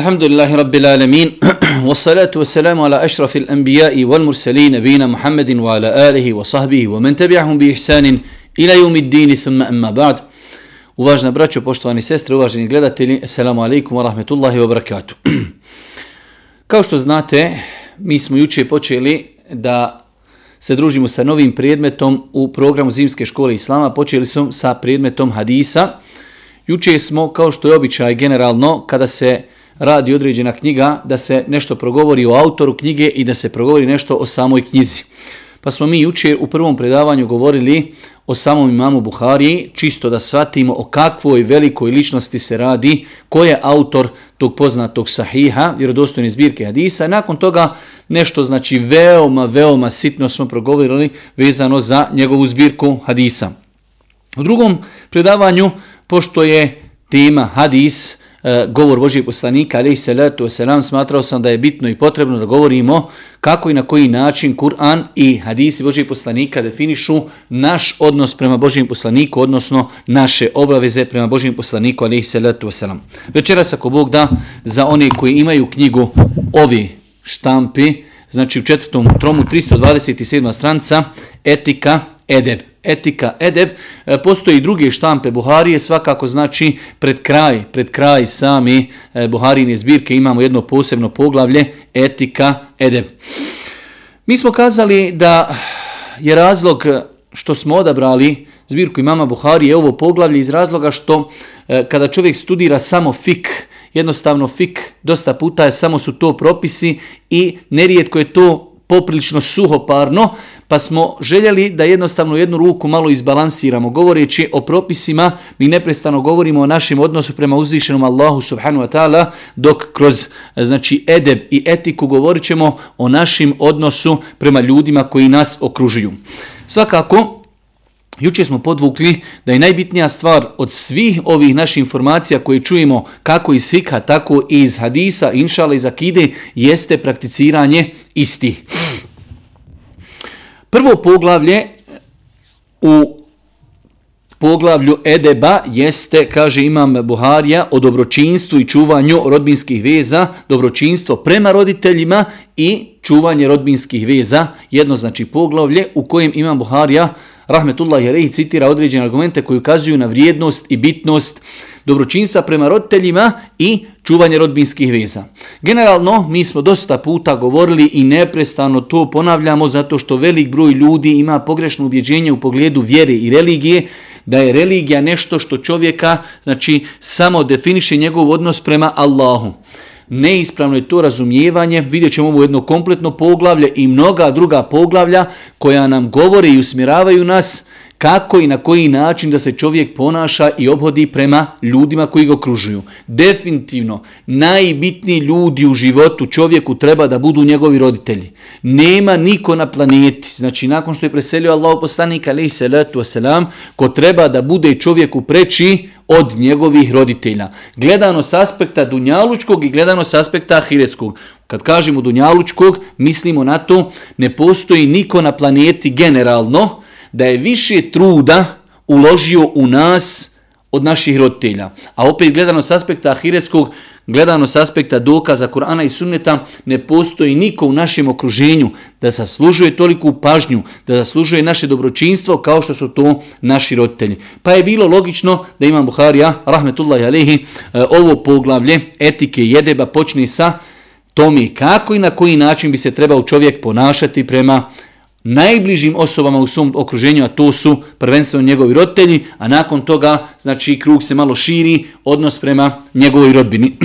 الحمد لله رب العالمين والصلاة والسلام على أشرف الأنبياء والمرسلين نبينا محمد وعلى آله وصحبه ومن تبعهم بإحسان إلى يوم الدين ثم أما بعد Uvažna braćo, poštovani sestre, uvaženi gledatelji, assalamu alaikum wa rahmetullahi wa barakatuh. Kao što znate, mi smo juče počeli da se družimo sa novim predmetom u programu Zimske škole Islama. Počeli smo sa predmetom hadisa. Juče smo, kao što je običaj generalno, kada se radi određena knjiga, da se nešto progovori o autoru knjige i da se progovori nešto o samoj knjizi. Pa smo mi jučer u prvom predavanju govorili o samom imamu Buhari, čisto da shvatimo o kakvoj velikoj ličnosti se radi, ko je autor tog poznatog sahiha, vjerodostojne zbirke hadisa. Nakon toga nešto znači veoma, veoma sitno smo progovorili vezano za njegovu zbirku hadisa. U drugom predavanju, pošto je tema hadis, hadis, E, govor Božijeg poslanika, ali i salatu wasalam, smatrao sam da je bitno i potrebno da govorimo kako i na koji način Kur'an i hadisi Božijeg poslanika definišu naš odnos prema Božijem poslaniku, odnosno naše obaveze prema Božijem poslaniku, ali i salatu wasalam. Večeras, ako Bog da, za one koji imaju knjigu ovi štampi, znači u četvrtom tromu 327. stranca, etika, edeb etika, edeb. E, postoje i druge štampe Buharije, svakako znači pred kraj, pred kraj sami e, Buharine zbirke imamo jedno posebno poglavlje, etika, edeb. Mi smo kazali da je razlog što smo odabrali zbirku imama Buharije ovo poglavlje iz razloga što e, kada čovjek studira samo fik, jednostavno fik, dosta puta je samo su to propisi i nerijetko je to poprilično suhoparno, pa smo željeli da jednostavno jednu ruku malo izbalansiramo. Govoreći o propisima, mi neprestano govorimo o našem odnosu prema uzvišenom Allahu subhanu wa ta'ala, dok kroz znači, edeb i etiku govorit ćemo o našim odnosu prema ljudima koji nas okružuju. Svakako, Juče smo podvukli da je najbitnija stvar od svih ovih naših informacija koje čujemo kako iz fika, tako i iz hadisa, inšala i zakide, jeste prakticiranje istih. Prvo poglavlje u poglavlju Edeba jeste, kaže imam Buharija, o dobročinstvu i čuvanju rodbinskih veza, dobročinstvo prema roditeljima i čuvanje rodbinskih veza, jedno znači poglavlje u kojem imam Buharija, Rahmetullah Jerehi citira određene argumente koji ukazuju na vrijednost i bitnost dobročinstva prema roditeljima i čuvanje rodbinskih veza. Generalno, mi smo dosta puta govorili i neprestano to ponavljamo zato što velik broj ljudi ima pogrešno ubjeđenje u pogledu vjere i religije, da je religija nešto što čovjeka znači, samo definiše njegov odnos prema Allahu neispravno je to razumijevanje, vidjet ćemo ovo jedno kompletno poglavlje i mnoga druga poglavlja koja nam govore i usmjeravaju nas kako i na koji način da se čovjek ponaša i obhodi prema ljudima koji ga okružuju. Definitivno, najbitniji ljudi u životu čovjeku treba da budu njegovi roditelji. Nema niko na planeti, znači nakon što je preselio Allah poslanika, ali se letu selam ko treba da bude čovjeku preći od njegovih roditelja. Gledano s aspekta dunjalučkog i gledano s aspekta ahiretskog. Kad kažemo dunjalučkog, mislimo na to, ne postoji niko na planeti generalno, da je više truda uložio u nas od naših roditelja. A opet gledano s aspekta ahiretskog, gledano s aspekta dokaza Kur'ana i Sunneta, ne postoji niko u našem okruženju da zaslužuje toliku pažnju, da zaslužuje naše dobročinstvo kao što su to naši roditelji. Pa je bilo logično da Imam Buharija, rahmetullahi alihi, e, ovo poglavlje etike jedeba počne sa tome kako i na koji način bi se trebao čovjek ponašati prema najbližim osobama u svom okruženju, a to su prvenstveno njegovi roditelji, a nakon toga, znači, krug se malo širi, odnos prema njegovoj rodbini.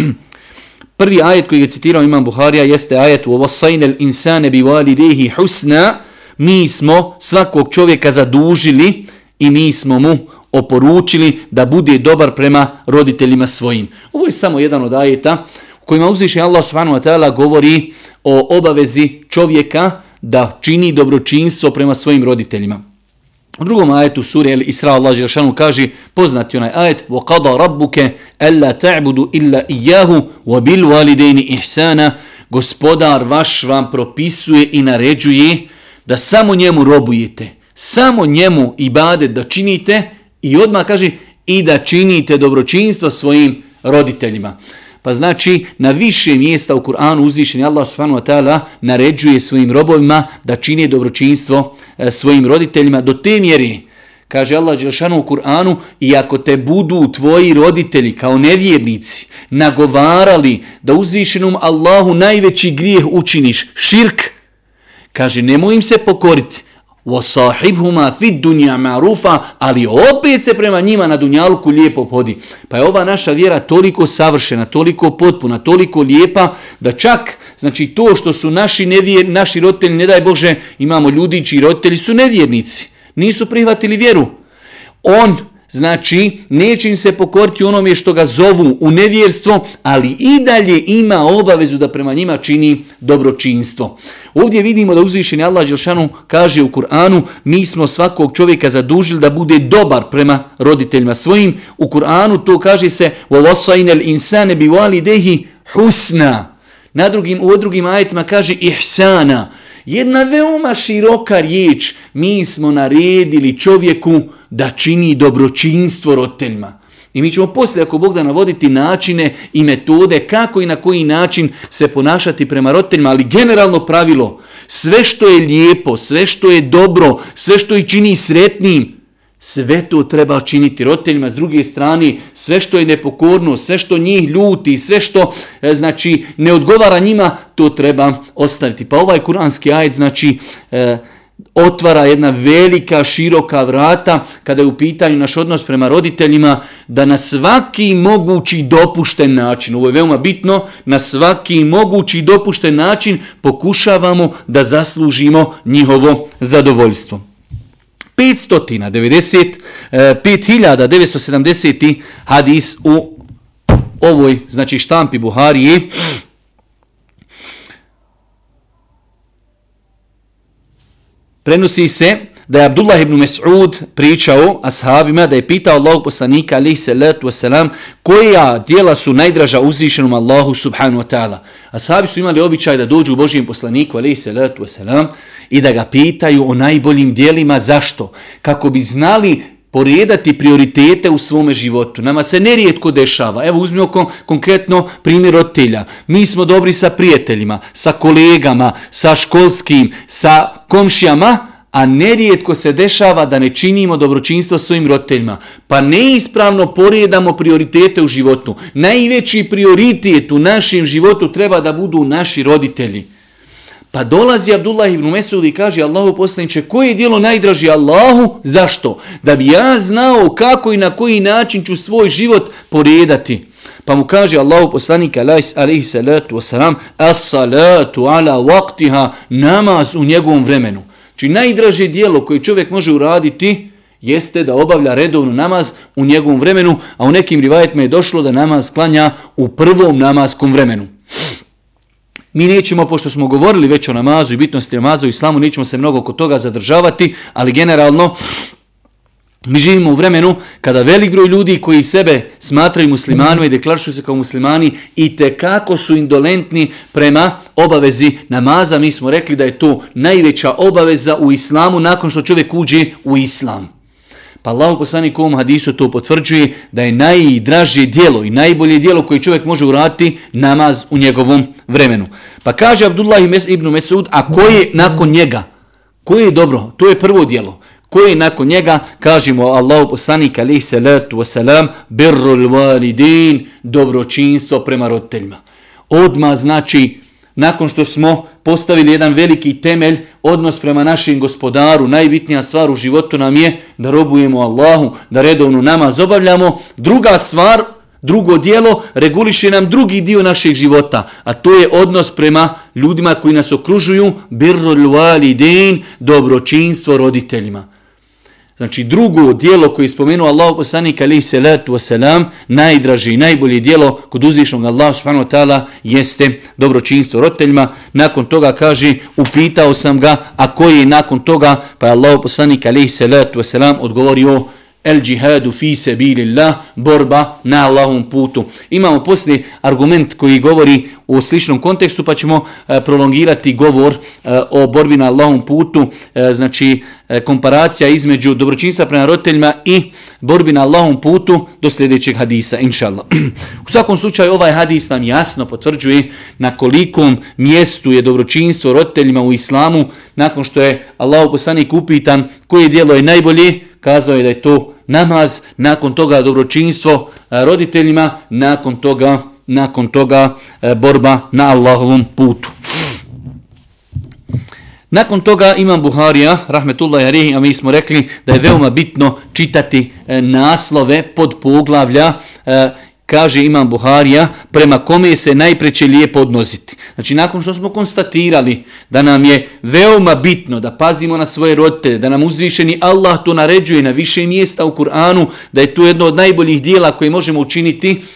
Prvi ajet koji je citirao imam Buharija jeste ajet u ovosajne insane bi validehi husna, mi smo svakog čovjeka zadužili i mi smo mu oporučili da bude dobar prema roditeljima svojim. Ovo je samo jedan od ajeta kojima uzviše Allah subhanahu wa ta'ala govori o obavezi čovjeka da čini dobročinstvo prema svojim roditeljima. U drugom ajetu sura El Isra Allah Jeršanu kaže poznati onaj ajet وَقَضَ رَبُّكَ أَلَّا تَعْبُدُ إِلَّا إِيَّهُ وَبِلْ وَالِدَيْنِ إِحْسَانَ Gospodar vaš vam propisuje i naređuje da samo njemu robujete, samo njemu i bade da činite i odmah kaže i da činite dobročinstvo svojim roditeljima. Pa znači, na više mjesta u Kur'anu uzvišeni Allah subhanahu wa ta'ala naređuje svojim robovima da čine dobročinstvo e, svojim roditeljima. Do te mjeri, kaže Allah Đelšanu u Kur'anu, i ako te budu tvoji roditelji kao nevjernici nagovarali da uzvišenom Allahu najveći grijeh učiniš, širk, kaže, nemoj im se pokoriti, وَصَاحِبْهُمَا فِي الدُّنْيَا مَعْرُوفًا Ali opet se prema njima na dunjalku lijepo podi. Pa je ova naša vjera toliko savršena, toliko potpuna, toliko lijepa, da čak znači to što su naši, nevjer, naši roditelji, ne daj Bože, imamo ljudi čiji roditelji su nevjernici. Nisu prihvatili vjeru. On Znači, neće im se pokoriti onome što ga zovu u nevjerstvo, ali i dalje ima obavezu da prema njima čini dobročinstvo. Ovdje vidimo da uzvišeni Allah Đelšanu kaže u Kur'anu mi smo svakog čovjeka zadužili da bude dobar prema roditeljima svojim. U Kur'anu to kaže se وَلَصَيْنَ الْإِنسَانَ بِوَالِدَهِ حُسْنَ Na drugim, u drugim ajetima kaže ihsana. Jedna veoma široka riječ, mi smo naredili čovjeku da čini dobročinstvo roditeljima. I mi ćemo poslije, ako Bog da navoditi načine i metode, kako i na koji način se ponašati prema roditeljima, ali generalno pravilo, sve što je lijepo, sve što je dobro, sve što i čini sretnim, sve to treba činiti roditeljima, s druge strane sve što je nepokorno, sve što njih ljuti, sve što e, znači ne odgovara njima, to treba ostaviti. Pa ovaj kuranski ajed znači e, otvara jedna velika, široka vrata kada je u pitanju naš odnos prema roditeljima da na svaki mogući dopušten način, ovo je veoma bitno, na svaki mogući dopušten način pokušavamo da zaslužimo njihovo zadovoljstvo. 5970 eh, hadis u ovoj, znači štampi Buharije. Prenosi se da je Abdullah ibn Mes'ud pričao ashabima da je pitao Allahog poslanika alaih salatu wasalam koja dijela su najdraža uzvišenom Allahu subhanu wa ta'ala. Ashabi su imali običaj da dođu u Božijem poslaniku alaih salatu wasalam i da ga pitaju o najboljim dijelima zašto. Kako bi znali poredati prioritete u svome životu. Nama se nerijetko dešava. Evo uzmimo kon konkretno primjer otelja. Mi smo dobri sa prijateljima, sa kolegama, sa školskim, sa komšijama, a nerijetko se dešava da ne činimo dobročinstvo svojim roditeljima, pa neispravno porijedamo prioritete u životu. Najveći prioritet u našem životu treba da budu naši roditelji. Pa dolazi Abdullah ibn Mesud i kaže Allahu poslaniče, koje je dijelo najdraži Allahu? Zašto? Da bi ja znao kako i na koji način ću svoj život porijedati. Pa mu kaže Allahu poslanik alaihi salatu wasalam, as salatu ala waktiha namaz u njegovom vremenu. Znači najdraže dijelo koje čovjek može uraditi jeste da obavlja redovnu namaz u njegovom vremenu, a u nekim rivajetima je došlo da namaz klanja u prvom namaskom vremenu. Mi nećemo, pošto smo govorili već o namazu i bitnosti namazu i islamu, nećemo se mnogo oko toga zadržavati, ali generalno Mi živimo u vremenu kada velik broj ljudi koji sebe smatraju muslimanima i deklarišuju se kao muslimani i te kako su indolentni prema obavezi namaza. Mi smo rekli da je to najveća obaveza u islamu nakon što čovjek uđe u islam. Pa Allah poslanik ovom hadisu to potvrđuje da je najdražije dijelo i najbolje dijelo koje čovjek može urati namaz u njegovom vremenu. Pa kaže Abdullah ibn Mesud, a koji nakon njega? Koje je dobro? To je prvo dijelo koji nakon njega kažemo Allahu poslanik ali se letu wasalam birrul walidin dobročinstvo prema roditeljima odma znači nakon što smo postavili jedan veliki temelj odnos prema našim gospodaru najbitnija stvar u životu nam je da robujemo Allahu da redovno namaz obavljamo druga stvar Drugo dijelo reguliše nam drugi dio našeg života, a to je odnos prema ljudima koji nas okružuju, birrul walidin, dobročinstvo roditeljima. Znači drugo dijelo koje je spomenuo Allah poslanik alaihi salatu wasalam, najdraže i najbolje dijelo kod uzvišnog Allah subhanahu wa ta'ala jeste dobročinstvo roditeljima. Nakon toga kaže, upitao sam ga, a koji je nakon toga? Pa je Allah poslanik alaihi salatu wasalam odgovorio, el džihadu fi se borba na Allahom putu. Imamo poslije argument koji govori u sličnom kontekstu pa ćemo e, prolongirati govor e, o borbi na Allahom putu, e, znači komparacija između dobročinstva prema roditeljima i borbi na Allahom putu do sljedećeg hadisa, inša Allah. U svakom slučaju ovaj hadis nam jasno potvrđuje na kolikom mjestu je dobročinstvo roditeljima u islamu nakon što je Allah poslanik upitan koje dijelo je najbolje, kazao je da je to namaz, nakon toga dobročinstvo roditeljima, nakon toga nakon toga e, borba na Allahovom putu. Nakon toga imam Buharija, rahmetullahi arihi, a mi smo rekli da je veoma bitno čitati e, naslove pod poglavlja e, kaže Imam Buharija, prema kome se najpreće lijepo odnositi. Znači, nakon što smo konstatirali da nam je veoma bitno da pazimo na svoje roditelje, da nam uzvišeni Allah to naređuje na više mjesta u Kur'anu, da je to jedno od najboljih dijela koje možemo učiniti, uh,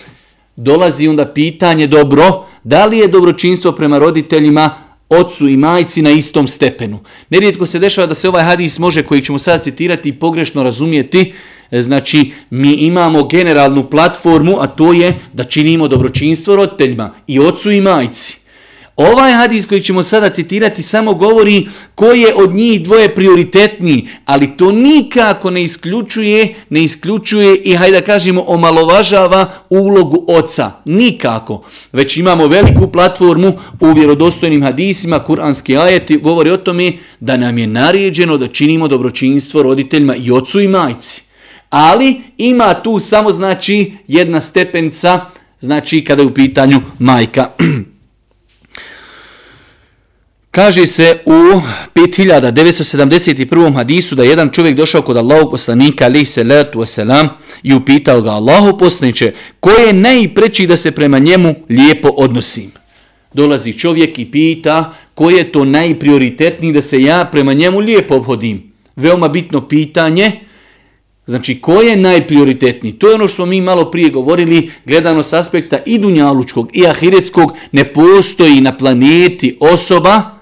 dolazi onda pitanje dobro, da li je dobročinstvo prema roditeljima ocu i majci na istom stepenu. Nerijetko se dešava da se ovaj hadis može, koji ćemo sad citirati, pogrešno razumijeti. E, znači, mi imamo generalnu platformu, a to je da činimo dobročinstvo roditeljima i ocu i majci. Ovaj hadis koji ćemo sada citirati samo govori ko je od njih dvoje prioritetni, ali to nikako ne isključuje, ne isključuje i hajde kažemo omalovažava ulogu oca. Nikako. Već imamo veliku platformu u vjerodostojnim hadisima, kuranski ajeti govori o tome da nam je naređeno da činimo dobročinstvo roditeljima i ocu i majci. Ali ima tu samo znači jedna stepenca, znači kada je u pitanju majka. Kaže se u 5971. hadisu da jedan čovjek došao kod Allahu poslanika ali se letu wasalam i upitao ga Allahu poslaniće ko je najpreći da se prema njemu lijepo odnosim. Dolazi čovjek i pita ko je to najprioritetniji da se ja prema njemu lijepo obhodim. Veoma bitno pitanje, Znači, ko je najprioritetniji? To je ono što mi malo prije govorili, gledano s aspekta i Dunjalučkog i Ahiretskog, ne postoji na planeti osoba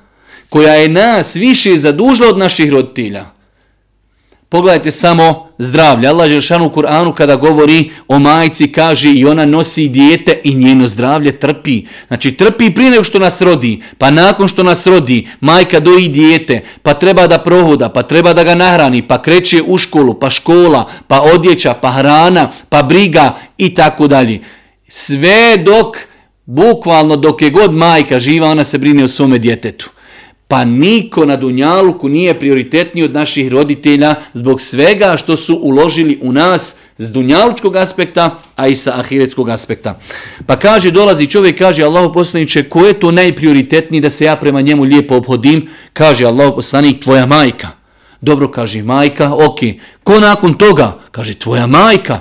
koja je nas više zadužila od naših roditelja. Pogledajte samo zdravlje. Allah Žešan u Kur'anu kada govori o majci, kaže i ona nosi dijete i njeno zdravlje trpi. Znači trpi prije nego što nas rodi, pa nakon što nas rodi, majka doji dijete, pa treba da provoda, pa treba da ga nahrani, pa kreće u školu, pa škola, pa odjeća, pa hrana, pa briga i tako dalje. Sve dok, bukvalno dok je god majka živa, ona se brine o svome djetetu. Pa niko na Dunjaluku nije prioritetniji od naših roditelja zbog svega što su uložili u nas s Dunjalučkog aspekta, a i sa Ahiretskog aspekta. Pa kaže, dolazi čovjek, kaže Allaho poslaniče, ko je to najprioritetniji da se ja prema njemu lijepo obhodim? Kaže Allaho poslanik, tvoja majka. Dobro, kaže majka, ok. Ko nakon toga? Kaže, tvoja majka.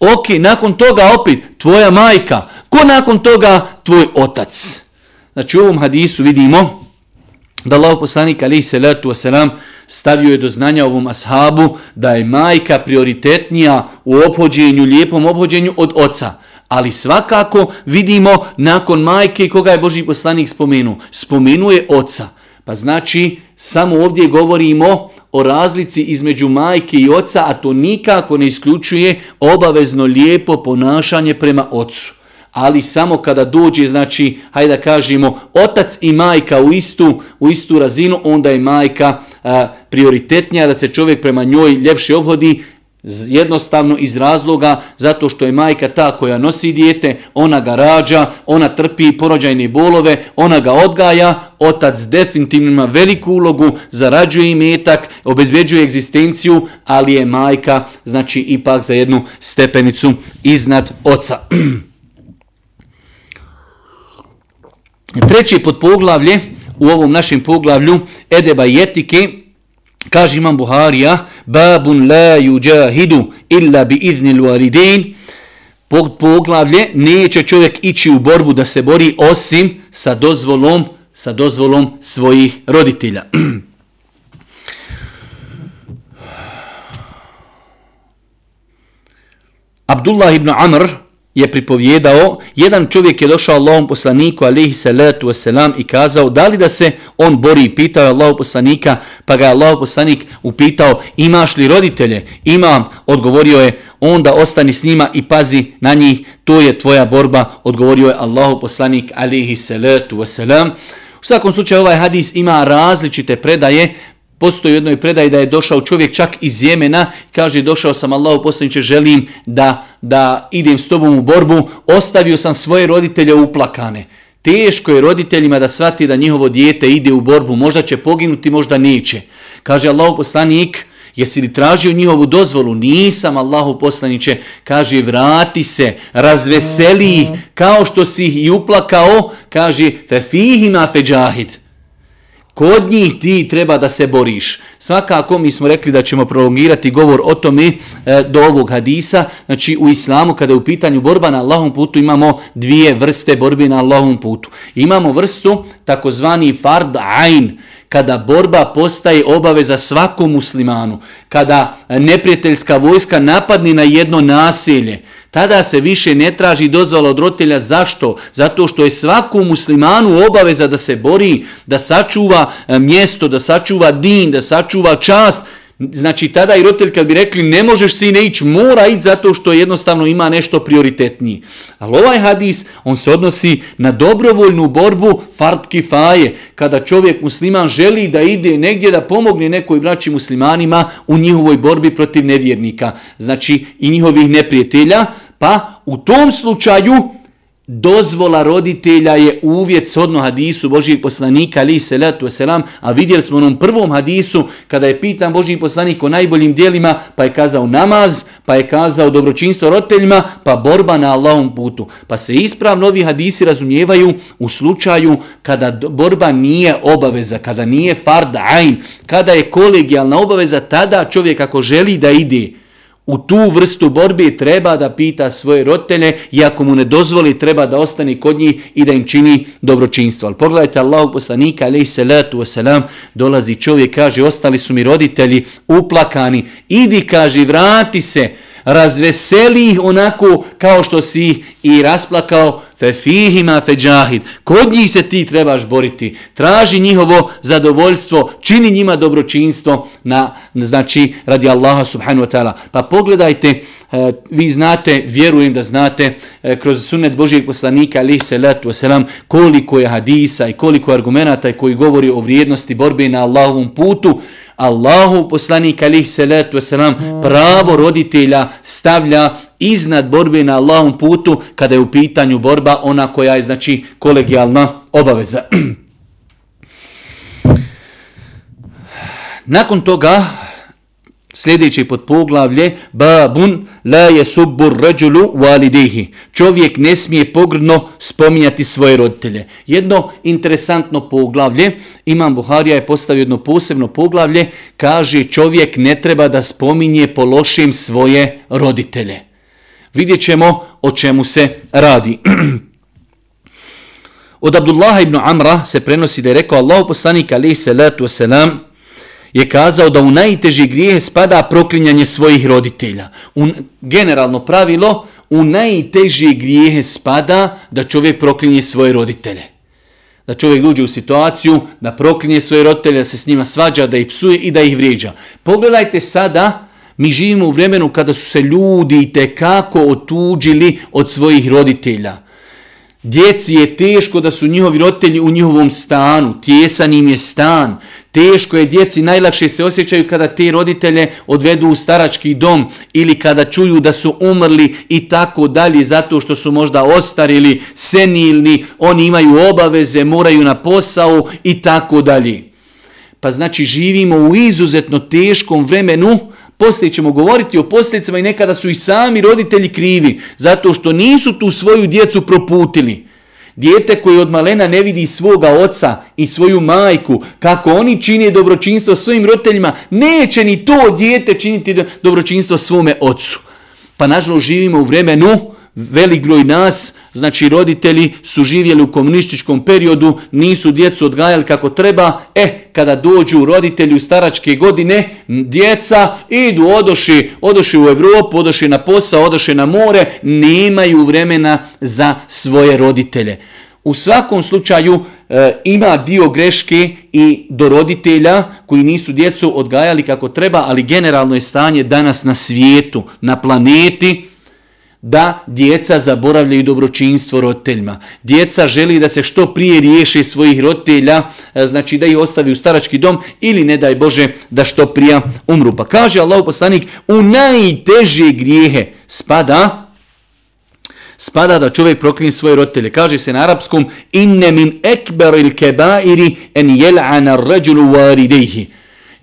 Ok, nakon toga opet, tvoja majka. Ko nakon toga? Tvoj otac. Znači u ovom hadisu vidimo da Allah poslanik alaihi salatu wasalam stavio je do znanja ovom ashabu da je majka prioritetnija u obhođenju, lijepom obhođenju od oca. Ali svakako vidimo nakon majke koga je Boži poslanik spomenuo. Spomenuo je oca. Pa znači, samo ovdje govorimo o razlici između majke i oca, a to nikako ne isključuje obavezno lijepo ponašanje prema ocu ali samo kada dođe, znači, hajde da kažemo, otac i majka u istu, u istu razinu, onda je majka a, prioritetnija da se čovjek prema njoj ljepše obhodi, jednostavno iz razloga, zato što je majka ta koja nosi dijete, ona ga rađa, ona trpi porođajne bolove, ona ga odgaja, otac definitivno ima veliku ulogu, zarađuje imetak, obezbeđuje egzistenciju, ali je majka, znači, ipak za jednu stepenicu iznad oca. Treće podpoglavlje u ovom našem poglavlju edeba i etike kaže imam Buharija babun la yujahidu illa bi izni walidain pod poglavlje neće čovjek ići u borbu da se bori osim sa dozvolom sa dozvolom svojih roditelja Abdullah ibn Amr je pripovjedao, jedan čovjek je došao Allahom poslaniku alihi salatu wasalam i kazao da li da se on bori i pitao je Allahom poslanika, pa ga je Allahom poslanik upitao imaš li roditelje? Imam, odgovorio je, onda ostani s njima i pazi na njih, to je tvoja borba, odgovorio je Allahom poslanik alihi salatu wasalam. U svakom slučaju ovaj hadis ima različite predaje, postoji u jednoj predaji da je došao čovjek čak iz Jemena, kaže došao sam Allahu poslaniče, želim da, da idem s tobom u borbu, ostavio sam svoje roditelje uplakane. Teško je roditeljima da svati da njihovo dijete ide u borbu, možda će poginuti, možda neće. Kaže Allahu poslanik, jesi li tražio njihovu dozvolu? Nisam Allahu poslaniče, kaže vrati se, razveseli ih, kao što si ih i uplakao, kaže fe fihima fe džahid. Kod njih ti treba da se boriš. Svakako mi smo rekli da ćemo prolongirati govor o tome e, do ovog hadisa. Znači u islamu kada je u pitanju borba na Allahom putu imamo dvije vrste borbi na Allahom putu. Imamo vrstu takozvani fard ain kada borba postaje obave za svakom muslimanu, kada neprijateljska vojska napadni na jedno naselje, Tada se više ne traži dozvala od roditelja. Zašto? Zato što je svaku muslimanu obaveza da se bori, da sačuva e, mjesto, da sačuva din, da sačuva čast. Znači, tada i roditelj kad bi rekli ne možeš si ne ići, mora ići zato što jednostavno ima nešto prioritetnije. Ali ovaj hadis, on se odnosi na dobrovoljnu borbu fart kifaje, kada čovjek musliman želi da ide negdje da pomogne nekoj braći muslimanima u njihovoj borbi protiv nevjernika, znači i njihovih neprijatelja, Pa u tom slučaju dozvola roditelja je uvjet shodno hadisu Božijeg poslanika ali se letu selam, a vidjeli smo u onom prvom hadisu kada je pitan Božji poslanik o najboljim dijelima, pa je kazao namaz, pa je kazao dobročinstvo roditeljima, pa borba na Allahom putu. Pa se ispravno ovi hadisi razumijevaju u slučaju kada borba nije obaveza, kada nije farda ajn, kada je kolegijalna obaveza, tada čovjek ako želi da ide, U tu vrstu borbi treba da pita svoje rotene i ako mu ne dozvoli treba da ostane kod njih i da im čini dobročinstvo. Ali pogledajte Allahog poslanika, alaih salatu wasalam, dolazi čovjek, kaže, ostali su mi roditelji uplakani, idi, kaže, vrati se, razveseli ih onako kao što si i rasplakao, fe fihima fe džahid. Kod njih se ti trebaš boriti. Traži njihovo zadovoljstvo, čini njima dobročinstvo na, znači, radi Allaha subhanu wa ta'ala. Pa pogledajte, e, vi znate, vjerujem da znate, e, kroz sunet Božijeg poslanika, ali se letu selam koliko je hadisa i koliko je argumenta i koji govori o vrijednosti borbe na Allahovom putu, Allahu poslanik alihi salatu wasalam pravo roditelja stavlja iznad borbe na Allahom putu kada je u pitanju borba ona koja je znači kolegijalna obaveza. Nakon toga, Sljedeće podpoglavlje, babun la je subbur rađulu validehi. Čovjek ne smije pogrno spominjati svoje roditelje. Jedno interesantno poglavlje, Imam Buharija je postavio jedno posebno poglavlje, kaže čovjek ne treba da spominje po lošim svoje roditelje. Vidjet ćemo o čemu se radi. Od Abdullaha ibn Amra se prenosi da je rekao Allahu poslanik alaihi salatu wasalam, je kazao da u najteži grijehe spada proklinjanje svojih roditelja. U generalno pravilo, u najteži grijehe spada da čovjek proklinje svoje roditelje. Da čovjek uđe u situaciju da proklinje svoje roditelje, da se s njima svađa, da ih psuje i da ih vrijeđa. Pogledajte sada, mi živimo u vremenu kada su se ljudi kako otuđili od svojih roditelja – Djeci je teško da su njihovi roditelji u njihovom stanu, tjesan im je stan. Teško je djeci, najlakše se osjećaju kada te roditelje odvedu u starački dom ili kada čuju da su umrli i tako dalje zato što su možda ostarili, senilni, oni imaju obaveze, moraju na posao i tako dalje. Pa znači živimo u izuzetno teškom vremenu, poslije ćemo govoriti o posljedicama i nekada su i sami roditelji krivi zato što nisu tu svoju djecu proputili. Dijete koje od malena ne vidi svoga oca i svoju majku, kako oni čini dobročinstvo svojim roditeljima, neće ni to dijete činiti dobročinstvo svome ocu. Pa nažalost živimo u vremenu, velik broj nas, znači roditelji su živjeli u komunističkom periodu, nisu djecu odgajali kako treba, e, kada dođu roditelji u staračke godine, djeca idu, odoši, odoši u Evropu, odoši na posao, odoši na more, nemaju vremena za svoje roditelje. U svakom slučaju e, ima dio greške i do roditelja koji nisu djecu odgajali kako treba, ali generalno je stanje danas na svijetu, na planeti, da djeca zaboravljaju dobročinstvo roditeljima. Djeca želi da se što prije riješe svojih roditelja, e, znači da ih ostavi u starački dom ili ne daj Bože da što prije umru. Pa kaže Allah poslanik, u najteže grijehe spada spada da čovjek proklinje svoje roditelje. Kaže se na arapskom, inne min ekber il kebairi en jel'ana rađulu varidejhi. Kaže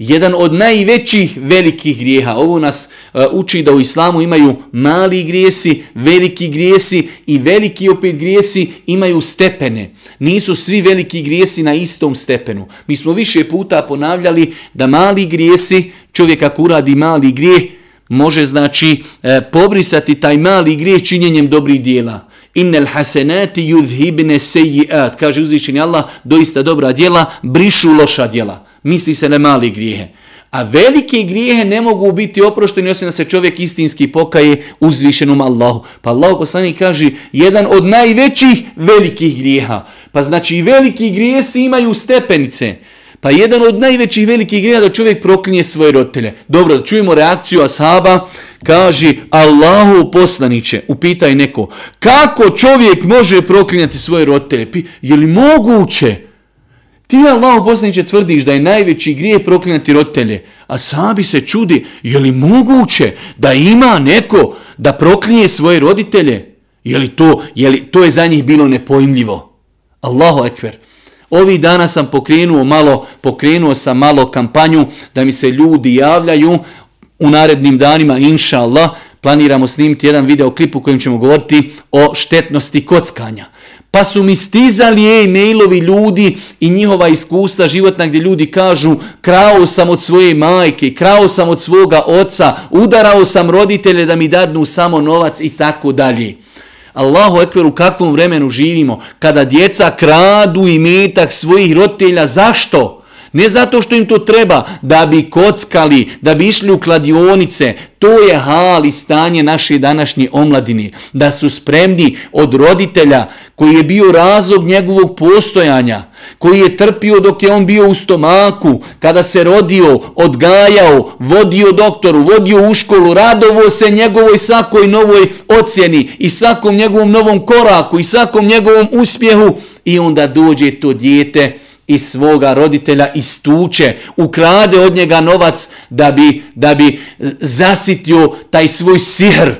jedan od najvećih velikih grijeha. Ovo nas e, uči da u islamu imaju mali grijesi, veliki grijesi i veliki opet grijesi imaju stepene. Nisu svi veliki grijesi na istom stepenu. Mi smo više puta ponavljali da mali grijesi, čovjek ako uradi mali grijeh, može znači e, pobrisati taj mali grijeh činjenjem dobrih dijela. Innel hasenati yuzhibne seji'at. Kaže uzvišeni Allah, doista dobra dijela brišu loša dijela misli se na mali grijehe. A velike grijehe ne mogu biti oprošteni osim da se čovjek istinski pokaje uzvišenom Allahu. Pa Allah poslani kaže, jedan od najvećih velikih grijeha. Pa znači i veliki grijesi imaju stepenice. Pa jedan od najvećih velikih grijeha da čovjek proklinje svoje rotelje. Dobro, čujemo reakciju ashaba, kaže Allahu poslaniće, upitaj neko, kako čovjek može proklinjati svoje rotelje? Je li moguće? Je li moguće? Ti Allah poslaniče tvrdiš da je najveći grije proklinati roditelje, a sabi se čudi, je li moguće da ima neko da proklinje svoje roditelje? Je li to, je li, to je za njih bilo nepojmljivo? Allahu ekver. Ovi dana sam pokrenuo malo, pokrenuo sam malo kampanju da mi se ljudi javljaju u narednim danima, inša Allah, planiramo snimiti jedan videoklip u kojem ćemo govoriti o štetnosti kockanja. Pa su mi stizali e-mailovi ljudi i njihova iskustva životna gdje ljudi kažu krao sam od svoje majke, krao sam od svoga oca, udarao sam roditelje da mi dadnu samo novac i tako dalje. Allahu ekber, u kakvom vremenu živimo? Kada djeca kradu i metak svojih roditelja, zašto? Zašto? Ne zato što im to treba da bi kockali, da bi išli u kladionice. To je hal i stanje naše današnje omladine. Da su spremni od roditelja koji je bio razlog njegovog postojanja, koji je trpio dok je on bio u stomaku, kada se rodio, odgajao, vodio doktoru, vodio u školu, radovo se njegovoj svakoj novoj ocjeni i svakom njegovom novom koraku i svakom njegovom uspjehu i onda dođe to djete učiniti i svoga roditelja istuče, ukrade od njega novac da bi, da bi zasitio taj svoj sihr.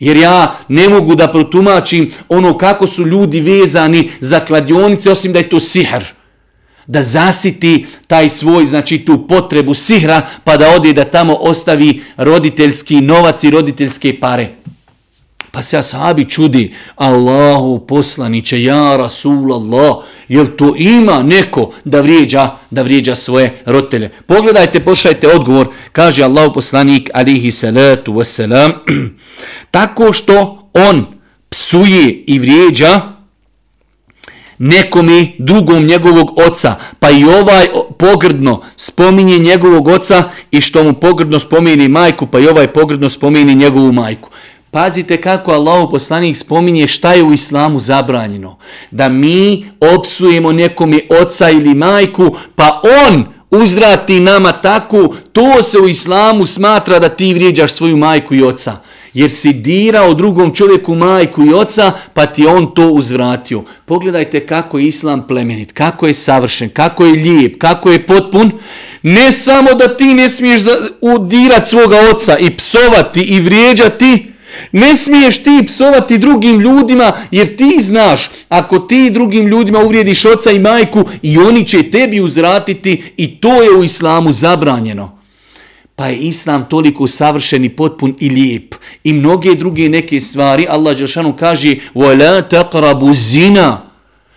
Jer ja ne mogu da protumačim ono kako su ljudi vezani za kladionice, osim da je to sihr. Da zasiti taj svoj, znači tu potrebu sihra, pa da ode da tamo ostavi roditeljski novac i roditeljske pare. Pa se ashabi čudi, Allahu poslaniće, ja Rasul Allah, jel to ima neko da vrijeđa, da vrijeđa svoje rotelje? Pogledajte, pošajte odgovor, kaže Allahu poslanik, alihi salatu wasalam, tako što on psuje i vrijeđa nekom i drugom njegovog oca, pa i ovaj pogrdno spominje njegovog oca i što mu pogrdno spomini majku, pa i ovaj pogrdno spomini njegovu majku. Pazite kako Allah poslanik spominje šta je u islamu zabranjeno. Da mi opsujemo nekome oca ili majku, pa on uzrati nama tako, to se u islamu smatra da ti vrijeđaš svoju majku i oca. Jer si dirao drugom čovjeku majku i oca, pa ti on to uzvratio. Pogledajte kako je islam plemenit, kako je savršen, kako je lijep, kako je potpun. Ne samo da ti ne smiješ udirati svoga oca i psovati i vrijeđati, Ne smiješ ti psovati drugim ljudima jer ti znaš ako ti drugim ljudima uvrijediš oca i majku i oni će tebi uzratiti i to je u islamu zabranjeno. Pa je islam toliko savršen i potpun i lijep. I mnoge druge neke stvari Allah Đeršanu kaže وَلَا تَقْرَبُ زِنَا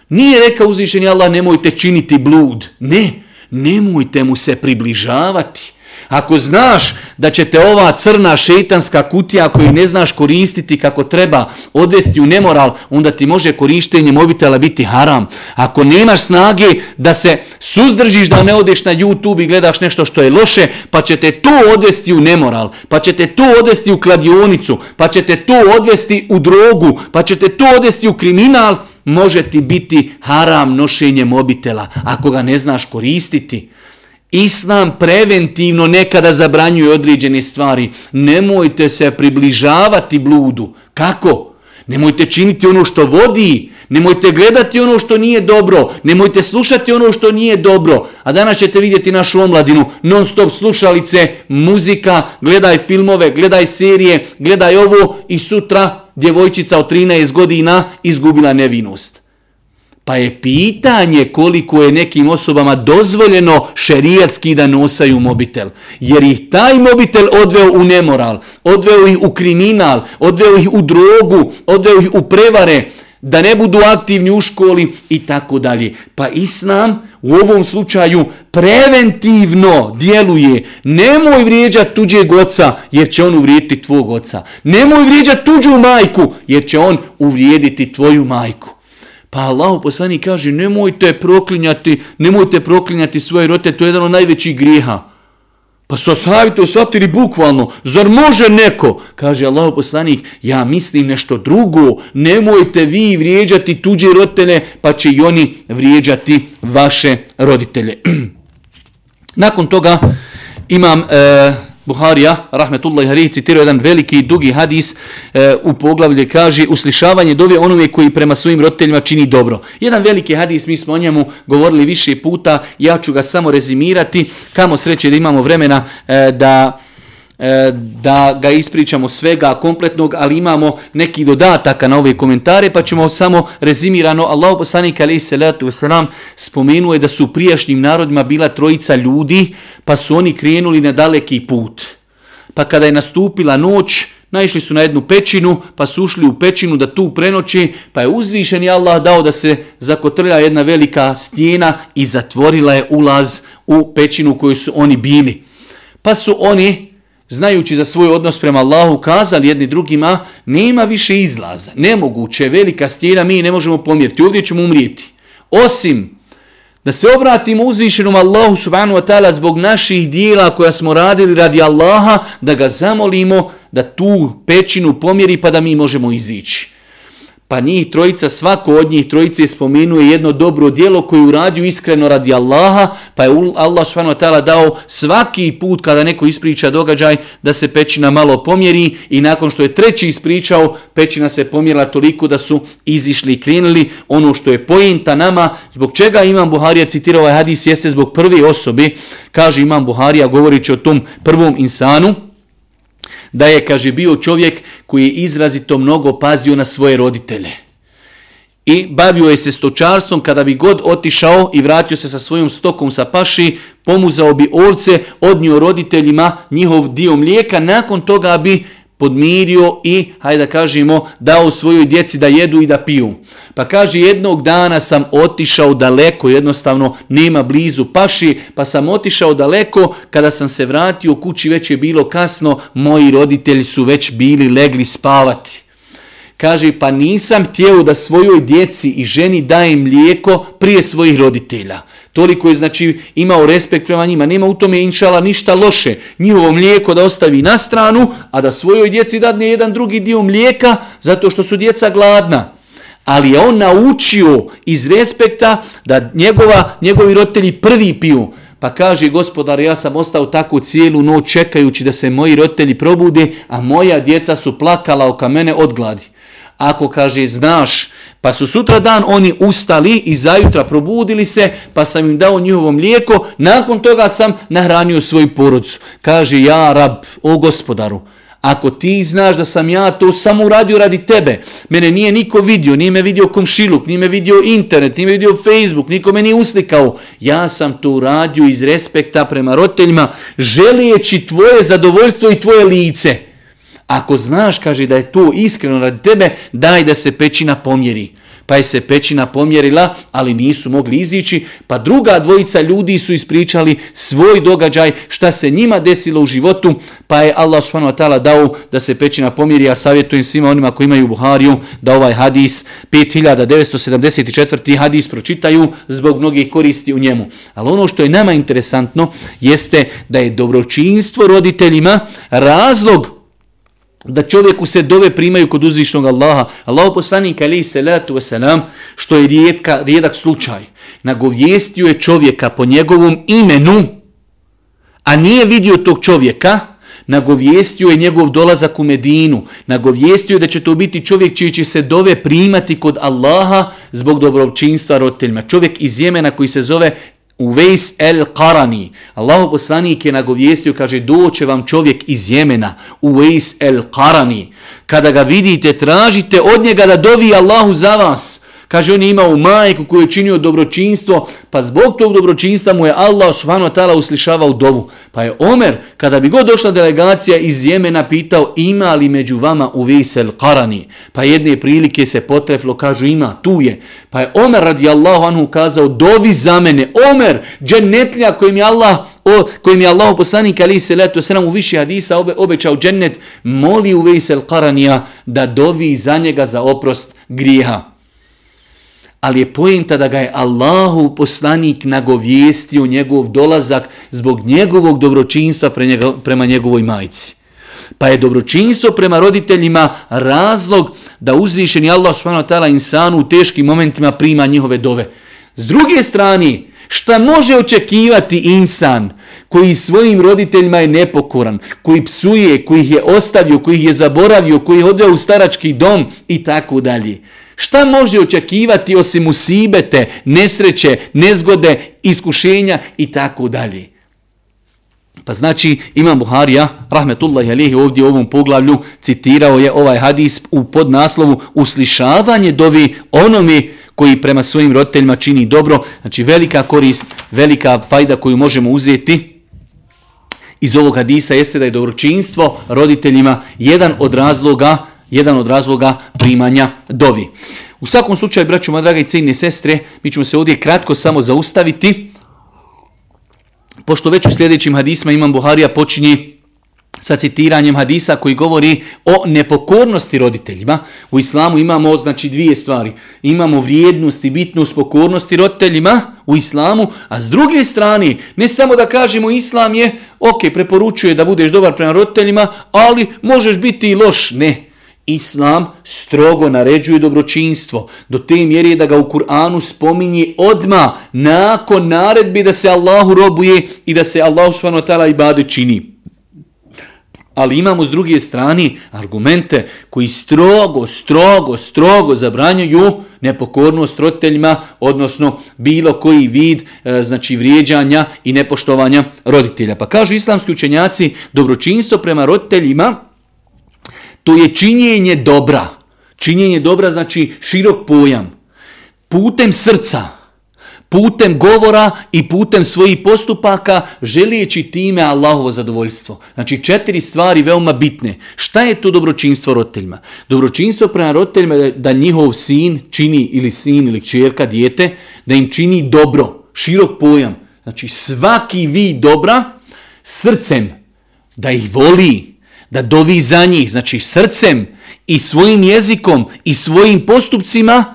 Nije rekao uzvišeni Allah nemojte činiti blud. Ne, nemojte mu se približavati. Ako znaš da će te ova crna šetanska kutija koju ne znaš koristiti kako treba odvesti u nemoral, onda ti može korištenje mobitela biti haram. Ako nemaš snage da se suzdržiš da ne odeš na YouTube i gledaš nešto što je loše, pa će te to odvesti u nemoral, pa će te to odvesti u kladionicu, pa će te to odvesti u drogu, pa će te to odvesti u kriminal, može ti biti haram nošenje mobitela ako ga ne znaš koristiti. Islam preventivno nekada zabranjuje određene stvari. Nemojte se približavati bludu. Kako? Nemojte činiti ono što vodi. Nemojte gledati ono što nije dobro. Nemojte slušati ono što nije dobro. A danas ćete vidjeti našu omladinu. Non stop slušalice, muzika, gledaj filmove, gledaj serije, gledaj ovo i sutra djevojčica od 13 godina izgubila nevinost. Pa je pitanje koliko je nekim osobama dozvoljeno šerijatski da nosaju mobitel. Jer ih taj mobitel odveo u nemoral, odveo ih u kriminal, odveo ih u drogu, odveo ih u prevare, da ne budu aktivni u školi i tako dalje. Pa Islam u ovom slučaju preventivno djeluje. Nemoj vrijeđati tuđeg oca jer će on uvrijediti tvog oca. Nemoj vrijeđati tuđu majku jer će on uvrijediti tvoju majku. Pa Allah poslani kaže, nemojte proklinjati, nemojte proklinjati svoje rote, to je jedan od najvećih grijeha. Pa su ashabi to shvatili bukvalno, zar može neko? Kaže Allah poslanik, ja mislim nešto drugo, nemojte vi vrijeđati tuđe rotene, pa će i oni vrijeđati vaše roditelje. Nakon toga imam e, Buharija, rahmetullahi harih, citirao jedan veliki i dugi hadis e, u poglavlje, kaže uslišavanje dove onome koji prema svojim roditeljima čini dobro. Jedan veliki hadis, mi smo o njemu govorili više puta, ja ću ga samo rezimirati, kamo sreće da imamo vremena e, da... E, da ga ispričamo svega kompletnog, ali imamo neki dodataka na ove komentare, pa ćemo samo rezimirano, Allah poslanik alaih salatu wasalam spomenuo je da su prijašnjim narodima bila trojica ljudi, pa su oni krenuli na daleki put. Pa kada je nastupila noć, naišli su na jednu pećinu, pa su ušli u pećinu da tu prenoći, pa je uzvišen i Allah dao da se zakotrlja jedna velika stijena i zatvorila je ulaz u pećinu u kojoj su oni bili. Pa su oni znajući za svoj odnos prema Allahu, kazali jedni drugima, nema više izlaza, nemoguće, velika stjena, mi ne možemo pomjeriti, ovdje ćemo umrijeti. Osim da se obratimo uzvišenom Allahu subhanu wa ta'ala zbog naših dijela koja smo radili radi Allaha, da ga zamolimo da tu pećinu pomjeri pa da mi možemo izići. Pa njih trojica, svako od njih trojice spomenuje jedno dobro dijelo koje uradio iskreno radi Allaha, pa je Allah švano tala dao svaki put kada neko ispriča događaj da se pećina malo pomjeri i nakon što je treći ispričao, pećina se pomjerila toliko da su izišli i krenili. Ono što je pojenta nama, zbog čega Imam Buharija citira ovaj hadis, jeste zbog prve osobe, kaže Imam Buharija govorići o tom prvom insanu, da je, kaže, bio čovjek koji je izrazito mnogo pazio na svoje roditelje. I bavio je se stočarstvom, kada bi god otišao i vratio se sa svojom stokom sa paši, pomuzao bi ovce, odnio roditeljima njihov dio mlijeka, nakon toga bi podmirio i, hajde da kažemo, dao svojoj djeci da jedu i da piju. Pa kaže, jednog dana sam otišao daleko, jednostavno nema blizu paši, pa sam otišao daleko, kada sam se vratio kući već je bilo kasno, moji roditelji su već bili legli spavati kaže pa nisam htio da svojoj djeci i ženi dajem mlijeko prije svojih roditelja. Toliko je znači imao respekt prema njima, nema u tome inšala ništa loše. Njihovo mlijeko da ostavi na stranu, a da svojoj djeci dadne jedan drugi dio mlijeka zato što su djeca gladna. Ali je on naučio iz respekta da njegova, njegovi roditelji prvi piju. Pa kaže gospodar, ja sam ostao tako cijelu noć čekajući da se moji roditelji probude, a moja djeca su plakala oka mene od gladi ako kaže znaš, pa su sutra dan oni ustali i zajutra probudili se, pa sam im dao njihovo mlijeko, nakon toga sam nahranio svoju porodcu. Kaže ja rab, o gospodaru, Ako ti znaš da sam ja to samo uradio radi tebe, mene nije niko vidio, nije me vidio komšiluk, nije me vidio internet, nije me vidio Facebook, niko me nije uslikao. Ja sam to uradio iz respekta prema roteljima, želijeći tvoje zadovoljstvo i tvoje lice. Ako znaš, kaže, da je to iskreno rad tebe, daj da se pećina pomjeri. Pa je se pećina pomjerila, ali nisu mogli izići, pa druga dvojica ljudi su ispričali svoj događaj, šta se njima desilo u životu, pa je Allah s.w.t. dao da se pećina pomjeri, ja savjetujem svima onima koji imaju Buhariju da ovaj hadis, 5974. hadis, pročitaju zbog mnogih koristi u njemu. Ali ono što je nama interesantno jeste da je dobročinstvo roditeljima razlog da čovjeku se dove primaju kod uzvišnog Allaha. Allahu poslanik alaihi salatu wasalam, što je rijetka, rijedak slučaj, nagovjestio je čovjeka po njegovom imenu, a nije vidio tog čovjeka, nagovjestio je njegov dolazak u Medinu, nagovjestio je da će to biti čovjek čiji će se dove primati kod Allaha zbog dobrovčinstva roditeljima. Čovjek iz Jemena koji se zove Uvejs el Karani. Allahu poslanik je nagovjestio, kaže, doće vam čovjek iz Jemena. Uvejs el Karani. Kada ga vidite, tražite od njega da dovi Allahu za vas. Kaže, on je imao majku koju je činio dobročinstvo, pa zbog tog dobročinstva mu je Allah svano tala uslišavao dovu. Pa je Omer, kada bi god došla delegacija iz Jemena, pitao ima li među vama u vesel karani. Pa jedne prilike se potreflo, kažu ima, tu je. Pa je Omer radi Allahu anhu kazao, dovi za mene. Omer, džennetlja kojim je Allah o, kojim je Allah poslanik ali se leto sram u više hadisa obe, obećao džennet, moli u vesel karanija da dovi za njega za oprost grijeha ali je pojenta da ga je Allahu poslanik nagovijestio njegov dolazak zbog njegovog dobročinstva pre njega, prema njegovoj majici. Pa je dobročinstvo prema roditeljima razlog da uzvišeni Allah s.w.t. insanu u teškim momentima prima njihove dove. S druge strane, šta može očekivati insan koji svojim roditeljima je nepokoran, koji psuje, koji ih je ostavio, koji ih je zaboravio, koji je odveo u starački dom i tako dalje. Šta može očekivati osim usibete, nesreće, nezgode, iskušenja i tako dalje? Pa znači, Imam Buharija, rahmetullahi alihi, ovdje u ovom poglavlju citirao je ovaj hadis u podnaslovu uslišavanje dovi onome koji prema svojim roditeljima čini dobro. Znači, velika korist, velika fajda koju možemo uzeti iz ovog hadisa jeste da je dobročinstvo roditeljima jedan od razloga jedan od razloga primanja dovi. U svakom slučaju, braću moja draga i cijine sestre, mi ćemo se ovdje kratko samo zaustaviti, pošto već u sljedećim hadisma Imam Buharija počinje sa citiranjem hadisa koji govori o nepokornosti roditeljima. U islamu imamo znači dvije stvari. Imamo vrijednost i bitnost pokornosti roditeljima u islamu, a s druge strane, ne samo da kažemo islam je, ok, preporučuje da budeš dobar prema roditeljima, ali možeš biti i loš, ne. Islam strogo naređuje dobročinstvo, do te mjeri da ga u Kur'anu spominje odma nakon naredbi da se Allahu robuje i da se Allahu svano tala i bade čini. Ali imamo s druge strane argumente koji strogo, strogo, strogo zabranjuju nepokornost roditeljima, odnosno bilo koji vid e, znači vrijeđanja i nepoštovanja roditelja. Pa kažu islamski učenjaci, dobročinstvo prema roditeljima To je činjenje dobra. Činjenje dobra znači širok pojam. Putem srca, putem govora i putem svojih postupaka, želijeći time Allahovo zadovoljstvo. Znači četiri stvari veoma bitne. Šta je to dobročinstvo roditeljima? Dobročinstvo prema roditeljima je da njihov sin čini, ili sin, ili čerka, dijete, da im čini dobro, širok pojam. Znači svaki vi dobra srcem, da ih voli, da dovi za njih, znači srcem i svojim jezikom i svojim postupcima,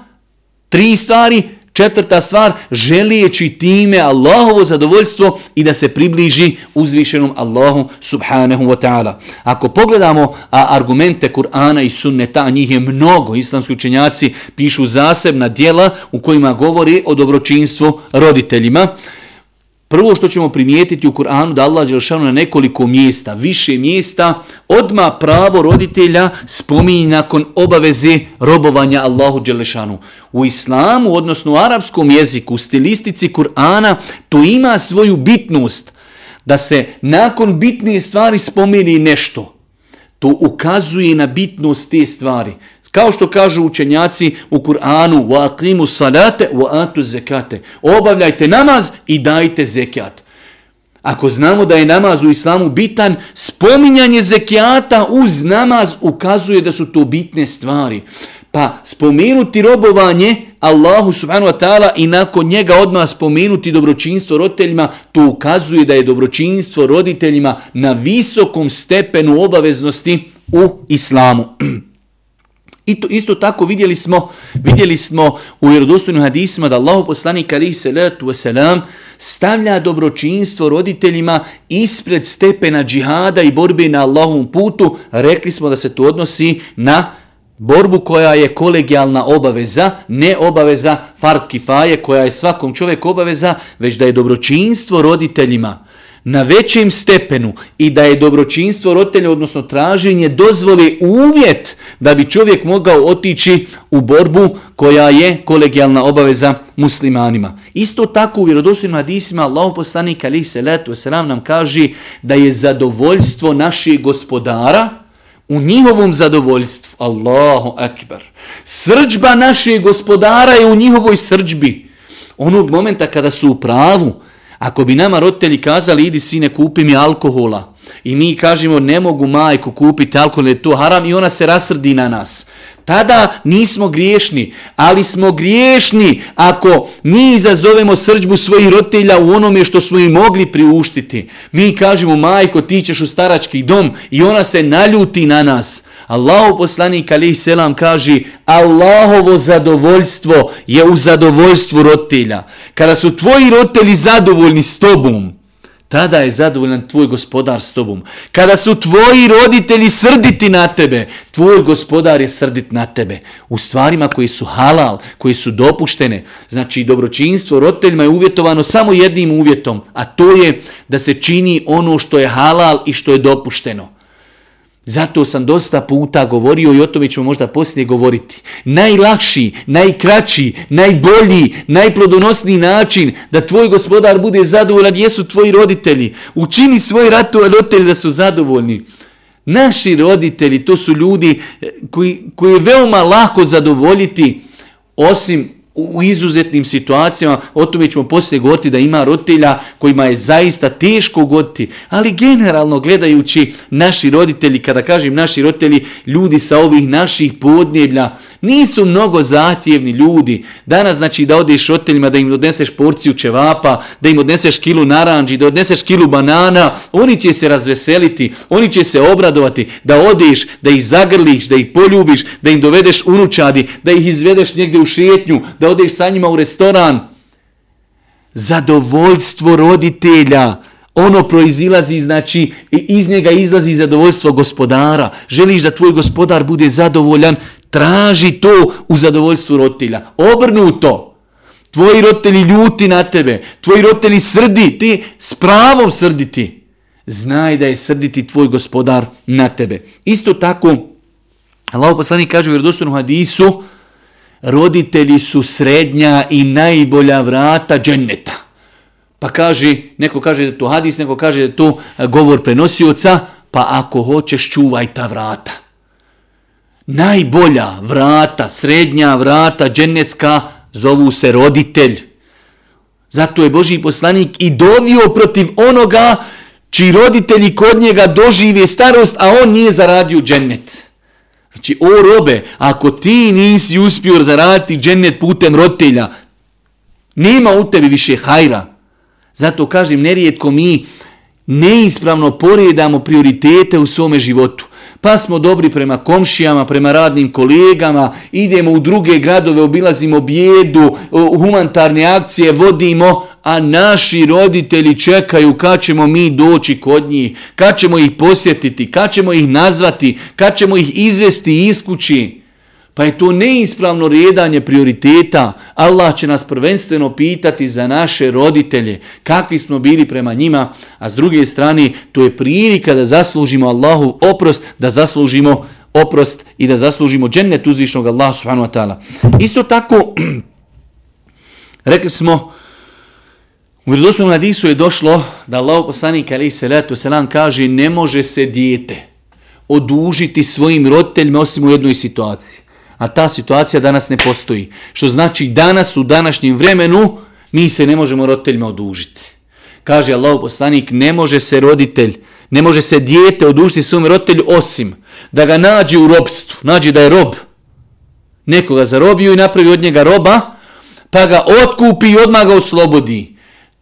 tri stvari, četvrta stvar, želijeći time Allahovo zadovoljstvo i da se približi uzvišenom Allahu subhanahu wa ta'ala. Ako pogledamo a, argumente Kur'ana i sunneta, a njih je mnogo, islamski učenjaci pišu zasebna dijela u kojima govori o dobročinstvu roditeljima, Prvo što ćemo primijetiti u Kur'anu da Allah Đelšanu na nekoliko mjesta, više mjesta, odma pravo roditelja spominje nakon obaveze robovanja Allahu Đelešanu. U islamu, odnosno u arapskom jeziku, u stilistici Kur'ana, to ima svoju bitnost da se nakon bitnije stvari spomeni nešto. To ukazuje na bitnost te stvari. Kao što kažu učenjaci u Kur'anu, وَاقِيمُ صَلَاتَ وَاَتُ زَكَاتَ Obavljajte namaz i dajte zekijat. Ako znamo da je namaz u islamu bitan, spominjanje zekijata uz namaz ukazuje da su to bitne stvari. Pa spomenuti robovanje Allahu subhanu wa ta'ala i nakon njega odmah spomenuti dobročinstvo roditeljima, to ukazuje da je dobročinstvo roditeljima na visokom stepenu obaveznosti u islamu. I to isto tako vidjeli smo, vidjeli smo u vjerodostojnim hadisima da Allahu poslanik ali se letu selam stavlja dobročinstvo roditeljima ispred stepena džihada i borbe na Allahovom putu. Rekli smo da se to odnosi na borbu koja je kolegijalna obaveza, ne obaveza fart kifaje koja je svakom čovjeku obaveza, već da je dobročinstvo roditeljima na većem stepenu i da je dobročinstvo roditelja, odnosno traženje, dozvoli uvjet da bi čovjek mogao otići u borbu koja je kolegijalna obaveza muslimanima. Isto tako u vjerodosljivnim hadisima Allah poslanik ali se letu se nam nam kaže da je zadovoljstvo naših gospodara u njihovom zadovoljstvu. Allahu akbar. Srđba naših gospodara je u njihovoj srđbi. Onog momenta kada su u pravu, Ako bi nama roditelji kazali, idi sine, kupi mi alkohola, i mi kažemo, ne mogu majku kupiti alkohol, je to haram, i ona se rasrdi na nas. Tada nismo griješni, ali smo griješni ako mi izazovemo srđbu svojih roditelja u onome što smo i mogli priuštiti. Mi kažemo, majko, ti ćeš u starački dom, i ona se naljuti na nas. Allahu poslanik alihi selam kaže Allahovo zadovoljstvo je u zadovoljstvu roditelja. Kada su tvoji roditelji zadovoljni s tobom, tada je zadovoljan tvoj gospodar s tobom. Kada su tvoji roditelji srditi na tebe, tvoj gospodar je srdit na tebe. U stvarima koje su halal, koje su dopuštene. Znači, dobročinstvo roditeljima je uvjetovano samo jednim uvjetom, a to je da se čini ono što je halal i što je dopušteno. Zato sam dosta puta govorio i o tome ćemo možda poslije govoriti. Najlakši, najkraći, najbolji, najplodonosniji način da tvoj gospodar bude zadovoljan jesu tvoji roditelji. Učini svoj ratu roditelji da su zadovoljni. Naši roditelji to su ljudi eh, koji, koji je veoma lako zadovoljiti osim u izuzetnim situacijama, o tome ćemo poslije goti da ima roditelja kojima je zaista teško goti, ali generalno gledajući naši roditelji, kada kažem naši roditelji, ljudi sa ovih naših podnjeblja, nisu mnogo zahtjevni ljudi. Danas znači da odeš roditeljima, da im odneseš porciju čevapa, da im odneseš kilu naranđi, da odneseš kilu banana, oni će se razveseliti, oni će se obradovati, da odeš, da ih zagrliš, da ih poljubiš, da im dovedeš unučadi, da ih izvedeš negdje u šetnju, da da odeš sa njima u restoran. Zadovoljstvo roditelja, ono proizilazi, znači iz njega izlazi zadovoljstvo gospodara. Želiš da tvoj gospodar bude zadovoljan, traži to u zadovoljstvu roditelja. Obrnuto, tvoji roditelji ljuti na tebe, tvoji roditelji srdi, ti s pravom srditi. Znaj da je srditi tvoj gospodar na tebe. Isto tako, Allah poslani kaže u vjerodostornom hadisu, uh, roditelji su srednja i najbolja vrata dženneta. Pa kaže, neko kaže da je to hadis, neko kaže da to eh, govor prenosioca, pa ako hoćeš čuvaj ta vrata. Najbolja vrata, srednja vrata džennetska zovu se roditelj. Zato je Boži poslanik i dovio protiv onoga čiji roditelji kod njega dožive starost, a on nije zaradio džennet. Džennet. Znači, o robe, ako ti nisi uspio zaraditi džennet putem rotelja, nema u tebi više hajra. Zato kažem, nerijetko mi neispravno porijedamo prioritete u svome životu. Pa smo dobri prema komšijama, prema radnim kolegama, idemo u druge gradove, obilazimo bijedu, humanitarne akcije, vodimo, a naši roditelji čekaju kad ćemo mi doći kod njih, kad ćemo ih posjetiti, kad ćemo ih nazvati, kad ćemo ih izvesti iz kući. Pa je to neispravno redanje prioriteta. Allah će nas prvenstveno pitati za naše roditelje, kakvi smo bili prema njima, a s druge strane, to je prilika da zaslužimo Allahu oprost, da zaslužimo oprost i da zaslužimo džennet uzvišnog Allah subhanu wa ta'ala. Isto tako, rekli smo, U vjerodostom hadisu je došlo da Allah poslanik ali se letu selam kaže ne može se dijete odužiti svojim roditeljima osim u jednoj situaciji. A ta situacija danas ne postoji. Što znači danas u današnjem vremenu mi se ne možemo roditeljima odužiti. Kaže Allah poslanik ne može se roditelj, ne može se dijete odužiti svojim roditelju osim da ga nađe u robstvu, nađe da je rob. Nekoga zarobio i napravi od njega roba, pa ga otkupi i odmah ga oslobodi. slobodi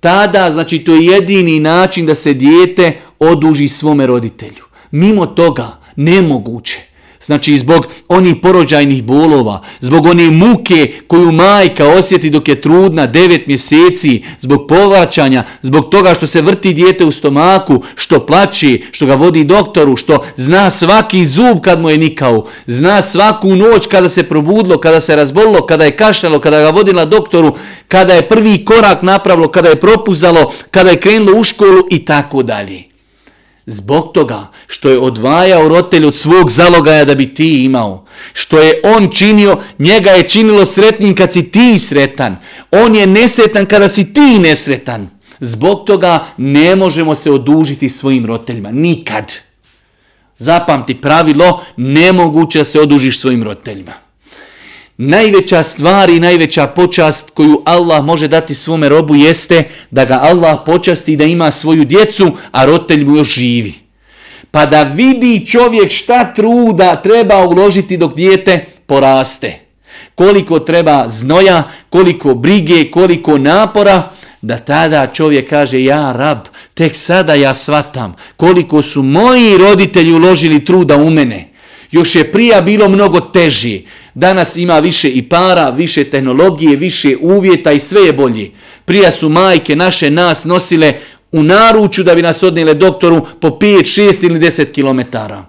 tada znači to je jedini način da se dijete oduži svome roditelju. Mimo toga, nemoguće. Znači, zbog onih porođajnih bolova, zbog one muke koju majka osjeti dok je trudna devet mjeseci, zbog povraćanja, zbog toga što se vrti dijete u stomaku, što plaći, što ga vodi doktoru, što zna svaki zub kad mu je nikao, zna svaku noć kada se probudlo, kada se razbolilo, kada je kašljalo, kada ga vodila doktoru, kada je prvi korak napravilo, kada je propuzalo, kada je krenulo u školu i tako dalje. Zbog toga što je odvajao rotelj od svog zalogaja da bi ti imao. Što je on činio, njega je činilo sretnim kad si ti sretan. On je nesretan kada si ti nesretan. Zbog toga ne možemo se odužiti svojim roteljima. Nikad. Zapamti pravilo, nemoguće da se odužiš svojim roteljima najveća stvar i najveća počast koju Allah može dati svome robu jeste da ga Allah počasti da ima svoju djecu, a rotelj mu još živi. Pa da vidi čovjek šta truda treba uložiti dok dijete poraste. Koliko treba znoja, koliko brige, koliko napora, da tada čovjek kaže ja rab, tek sada ja svatam koliko su moji roditelji uložili truda u mene. Još je prija bilo mnogo teži. Danas ima više i para, više tehnologije, više uvjeta i sve je bolji. Prija su majke naše nas nosile u naruču da bi nas odnijele doktoru po 5, 6 ili 10 kilometara.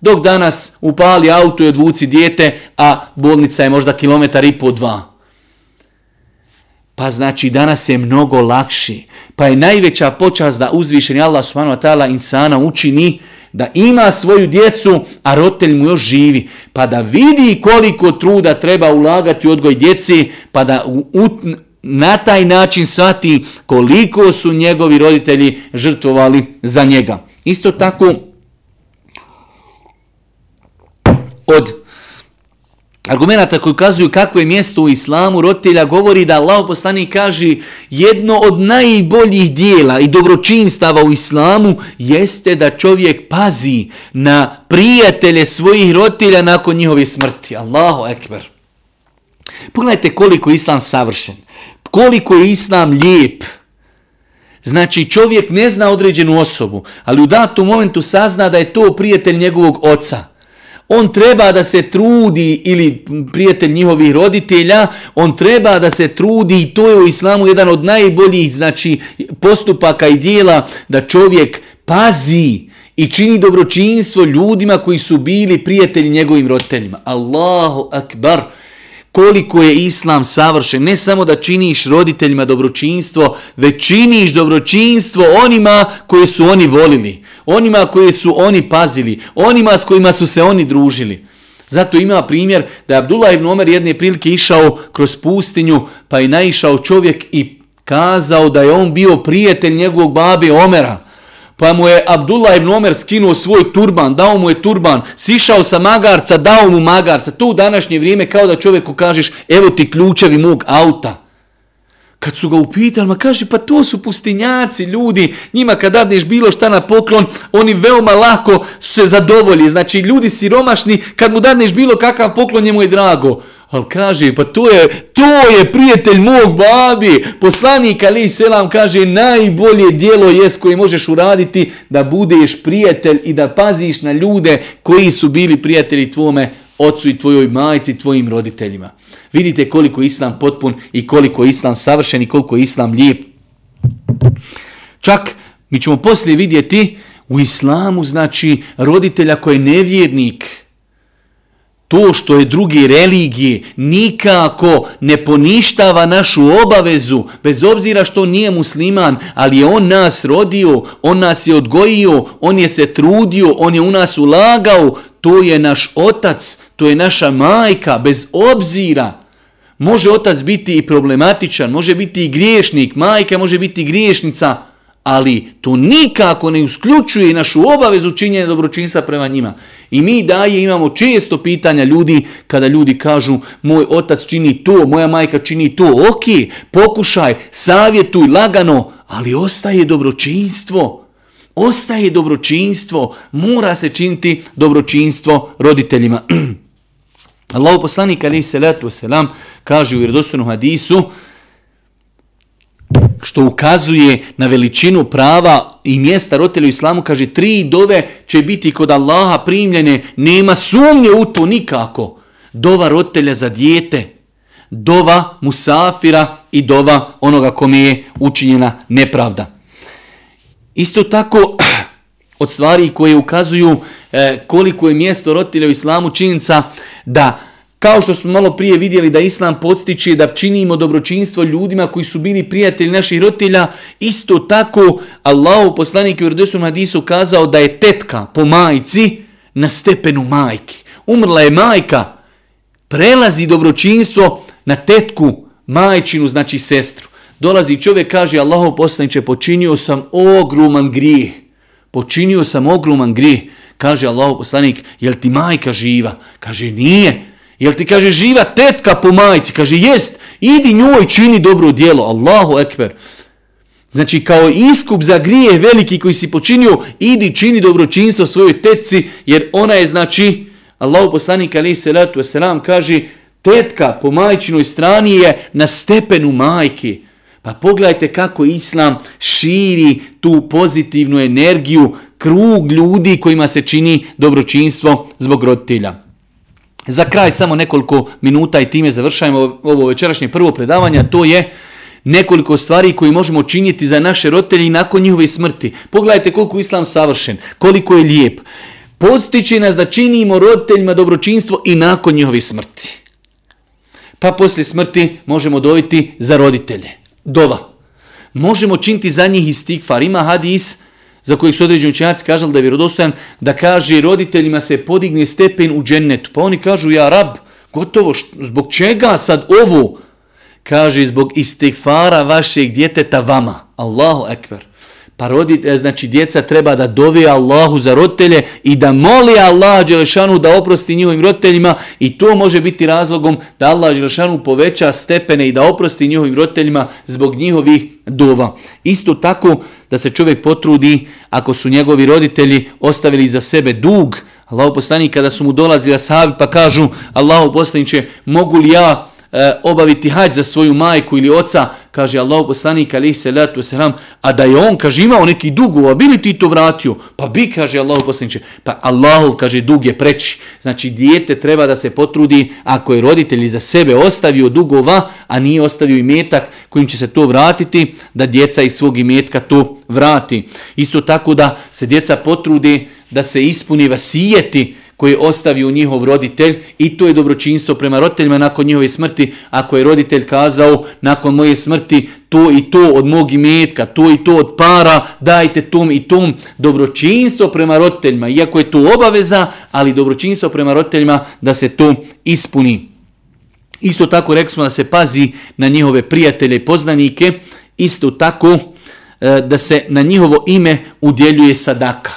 Dok danas upali auto i odvuci dijete, a bolnica je možda kilometar i po dva. Pa znači danas je mnogo lakši. Pa je najveća počast da uzvišeni Allah subhanahu wa ta'ala insana učini učini da ima svoju djecu, a rotelj mu još živi, pa da vidi koliko truda treba ulagati u odgoj djeci, pa da u, u, na taj način shvati koliko su njegovi roditelji žrtvovali za njega. Isto tako, od argumenta koji ukazuju kako je mjesto u islamu roditelja govori da Allah poslani kaže jedno od najboljih dijela i dobročinstava u islamu jeste da čovjek pazi na prijatelje svojih roditelja nakon njihove smrti. Allahu ekber. Pogledajte koliko je islam savršen. Koliko je islam lijep. Znači čovjek ne zna određenu osobu, ali u datom momentu sazna da je to prijatelj njegovog oca on treba da se trudi ili prijatelj njihovih roditelja, on treba da se trudi i to je u islamu jedan od najboljih znači, postupaka i dijela da čovjek pazi i čini dobročinstvo ljudima koji su bili prijatelji njegovim roditeljima. Allahu akbar! Allahu akbar! koliko je islam savršen. Ne samo da činiš roditeljima dobročinstvo, već činiš dobročinstvo onima koje su oni volili, onima koje su oni pazili, onima s kojima su se oni družili. Zato ima primjer da je Abdullah ibn Omer jedne prilike išao kroz pustinju, pa je naišao čovjek i kazao da je on bio prijatelj njegovog babi Omera – pa mu je Abdullah ibn Omer skinuo svoj turban, dao mu je turban, sišao sa magarca, dao mu magarca. To u današnje vrijeme kao da čovjeku kažeš, evo ti ključevi mog auta. Kad su ga upitali, ma kaže, pa to su pustinjaci, ljudi, njima kad dadneš bilo šta na poklon, oni veoma lako se zadovolji. Znači, ljudi siromašni, kad mu dadneš bilo kakav poklon, njemu je drago. Ali kaže, pa to je, to je prijatelj mog babi. Poslanik Ali Selam kaže, najbolje dijelo je koje možeš uraditi da budeš prijatelj i da paziš na ljude koji su bili prijatelji tvome ocu i tvojoj majici, tvojim roditeljima. Vidite koliko islam potpun i koliko islam savršen i koliko islam lijep. Čak mi ćemo poslije vidjeti u islamu, znači roditelja koji je nevjernik, to što je drugi religije nikako ne poništava našu obavezu, bez obzira što on nije musliman, ali je on nas rodio, on nas je odgojio, on je se trudio, on je u nas ulagao, to je naš otac, to je naša majka, bez obzira. Može otac biti i problematičan, može biti i griješnik, majka može biti i griješnica, ali to nikako ne usključuje našu obavezu činjenja dobročinstva prema njima. I mi daje imamo često pitanja ljudi kada ljudi kažu moj otac čini to, moja majka čini to, ok, pokušaj, savjetuj lagano, ali ostaje dobročinstvo. Ostaje dobročinstvo, mora se činiti dobročinstvo roditeljima. Allahu poslanik alaihi salatu wasalam kaže u vjerodostojnom hadisu, što ukazuje na veličinu prava i mjesta roditelja u islamu, kaže tri dove će biti kod Allaha primljene, nema sumnje u to nikako. Dova roditelja za dijete, dova musafira i dova onoga kom je učinjena nepravda. Isto tako od stvari koje ukazuju eh, koliko je mjesto roditelja u islamu činjenica da Kao što smo malo prije vidjeli da Islam podstiče da činimo dobročinstvo ljudima koji su bili prijatelji naših roditelja, isto tako Allah u poslaniku Jordesu Madisu kazao da je tetka po majci na stepenu majke. Umrla je majka, prelazi dobročinstvo na tetku, majčinu, znači sestru. Dolazi čovjek, kaže Allah u poslaniče, počinio sam ogroman grijeh. Počinio sam ogroman grijeh. Kaže Allah u poslanik, jel ti majka živa? Kaže, nije. Nije. Jel ti kaže živa tetka po majci? Kaže jest, idi njoj čini dobro djelo. Allahu ekber. Znači kao iskup za grije veliki koji si počinio, idi čini dobročinstvo svojoj tetci jer ona je znači, Allahu poslanik ali se letu selam kaže tetka po majčinoj strani je na stepenu majke. Pa pogledajte kako Islam širi tu pozitivnu energiju, krug ljudi kojima se čini dobročinstvo zbog roditelja. Za kraj samo nekoliko minuta i time završajmo ovo večerašnje prvo predavanje, to je nekoliko stvari koji možemo činiti za naše roditelje i nakon njihove smrti. Pogledajte koliko islam savršen, koliko je lijep. Postiće nas da činimo roditeljima dobročinstvo i nakon njihove smrti. Pa poslije smrti možemo dojiti za roditelje. Dova. Možemo činiti za njih istikvar. Ima hadis za kojeg su određeni učenjaci kažali da je vjerodostojan, da kaže roditeljima se podigne stepen u džennetu. Pa oni kažu, ja rab, gotovo, zbog čega sad ovo? Kaže, zbog istighfara vašeg djeteta vama. Allahu ekver. Pa rodit, e, znači djeca treba da dove Allahu za roditelje i da moli Allah Đelešanu da oprosti njihovim roditeljima i to može biti razlogom da Allah Đelešanu poveća stepene i da oprosti njihovim roditeljima zbog njihovih dova. Isto tako da se čovjek potrudi ako su njegovi roditelji ostavili za sebe dug, Allahu poslanik kada su mu dolazili ashabi pa kažu Allahu poslanik će mogu li ja e, obaviti hađ za svoju majku ili oca, kaže Allahu poslanik alejhi salatu vesselam, a da je on kaže imao neki dug, a bili ti to vratio? Pa bi kaže Allahu poslanik, pa Allahu kaže dug je preči. Znači dijete treba da se potrudi ako je roditelj za sebe ostavio dugova, a nije ostavio imetak kojim će se to vratiti, da djeca iz svog imetka to vrati. Isto tako da se djeca potrude da se ispuni vasijeti koje ostavio njihov roditelj i to je dobročinstvo prema roditeljima nakon njihove smrti. Ako je roditelj kazao nakon moje smrti to i to od mog imetka, to i to od para, dajte tom i tom. Dobročinstvo prema roditeljima, iako je to obaveza, ali dobročinstvo prema roditeljima da se to ispuni. Isto tako rekli smo da se pazi na njihove prijatelje i poznanike, isto tako e, da se na njihovo ime udjeljuje sadaka.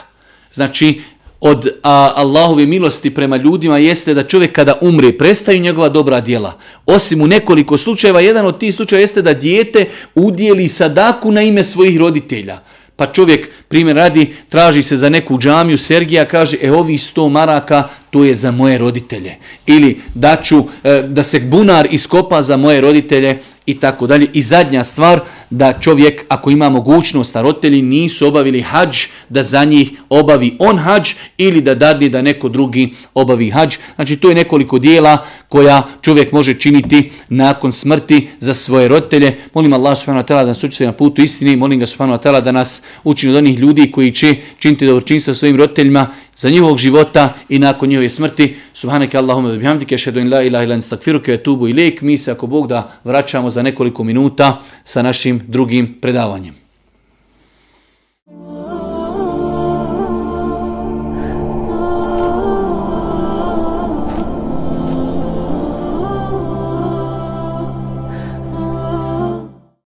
Znači, od a, Allahove milosti prema ljudima jeste da čovjek kada umre prestaju njegova dobra djela. Osim u nekoliko slučajeva, jedan od tih slučajeva jeste da dijete udijeli sadaku na ime svojih roditelja. Pa čovjek, primjer radi, traži se za neku džamiju, Sergija kaže, e ovi sto maraka, to je za moje roditelje. Ili da ću, e, da se bunar iskopa za moje roditelje, i tako dalje. I zadnja stvar, da čovjek, ako ima mogućnost, roditelji nisu obavili hađ, da za njih obavi on hađ ili da dadi da neko drugi obavi hađ. Znači, to je nekoliko dijela koja čovjek može činiti nakon smrti za svoje roditelje. Molim Allah subhanahu wa ta'ala da nas učite na putu istini, molim ga subhanahu wa ta'ala da nas učini od onih ljudi koji će činiti dobročinstvo svojim roditeljima za njihovog života i nakon njihove smrti. Subhaneke Allahume da bihamdike, šedu in la ilaha ilan stakfiru, ke tubu i lijek. Mi se ako Bog da vraćamo za nekoliko minuta sa našim drugim predavanjem.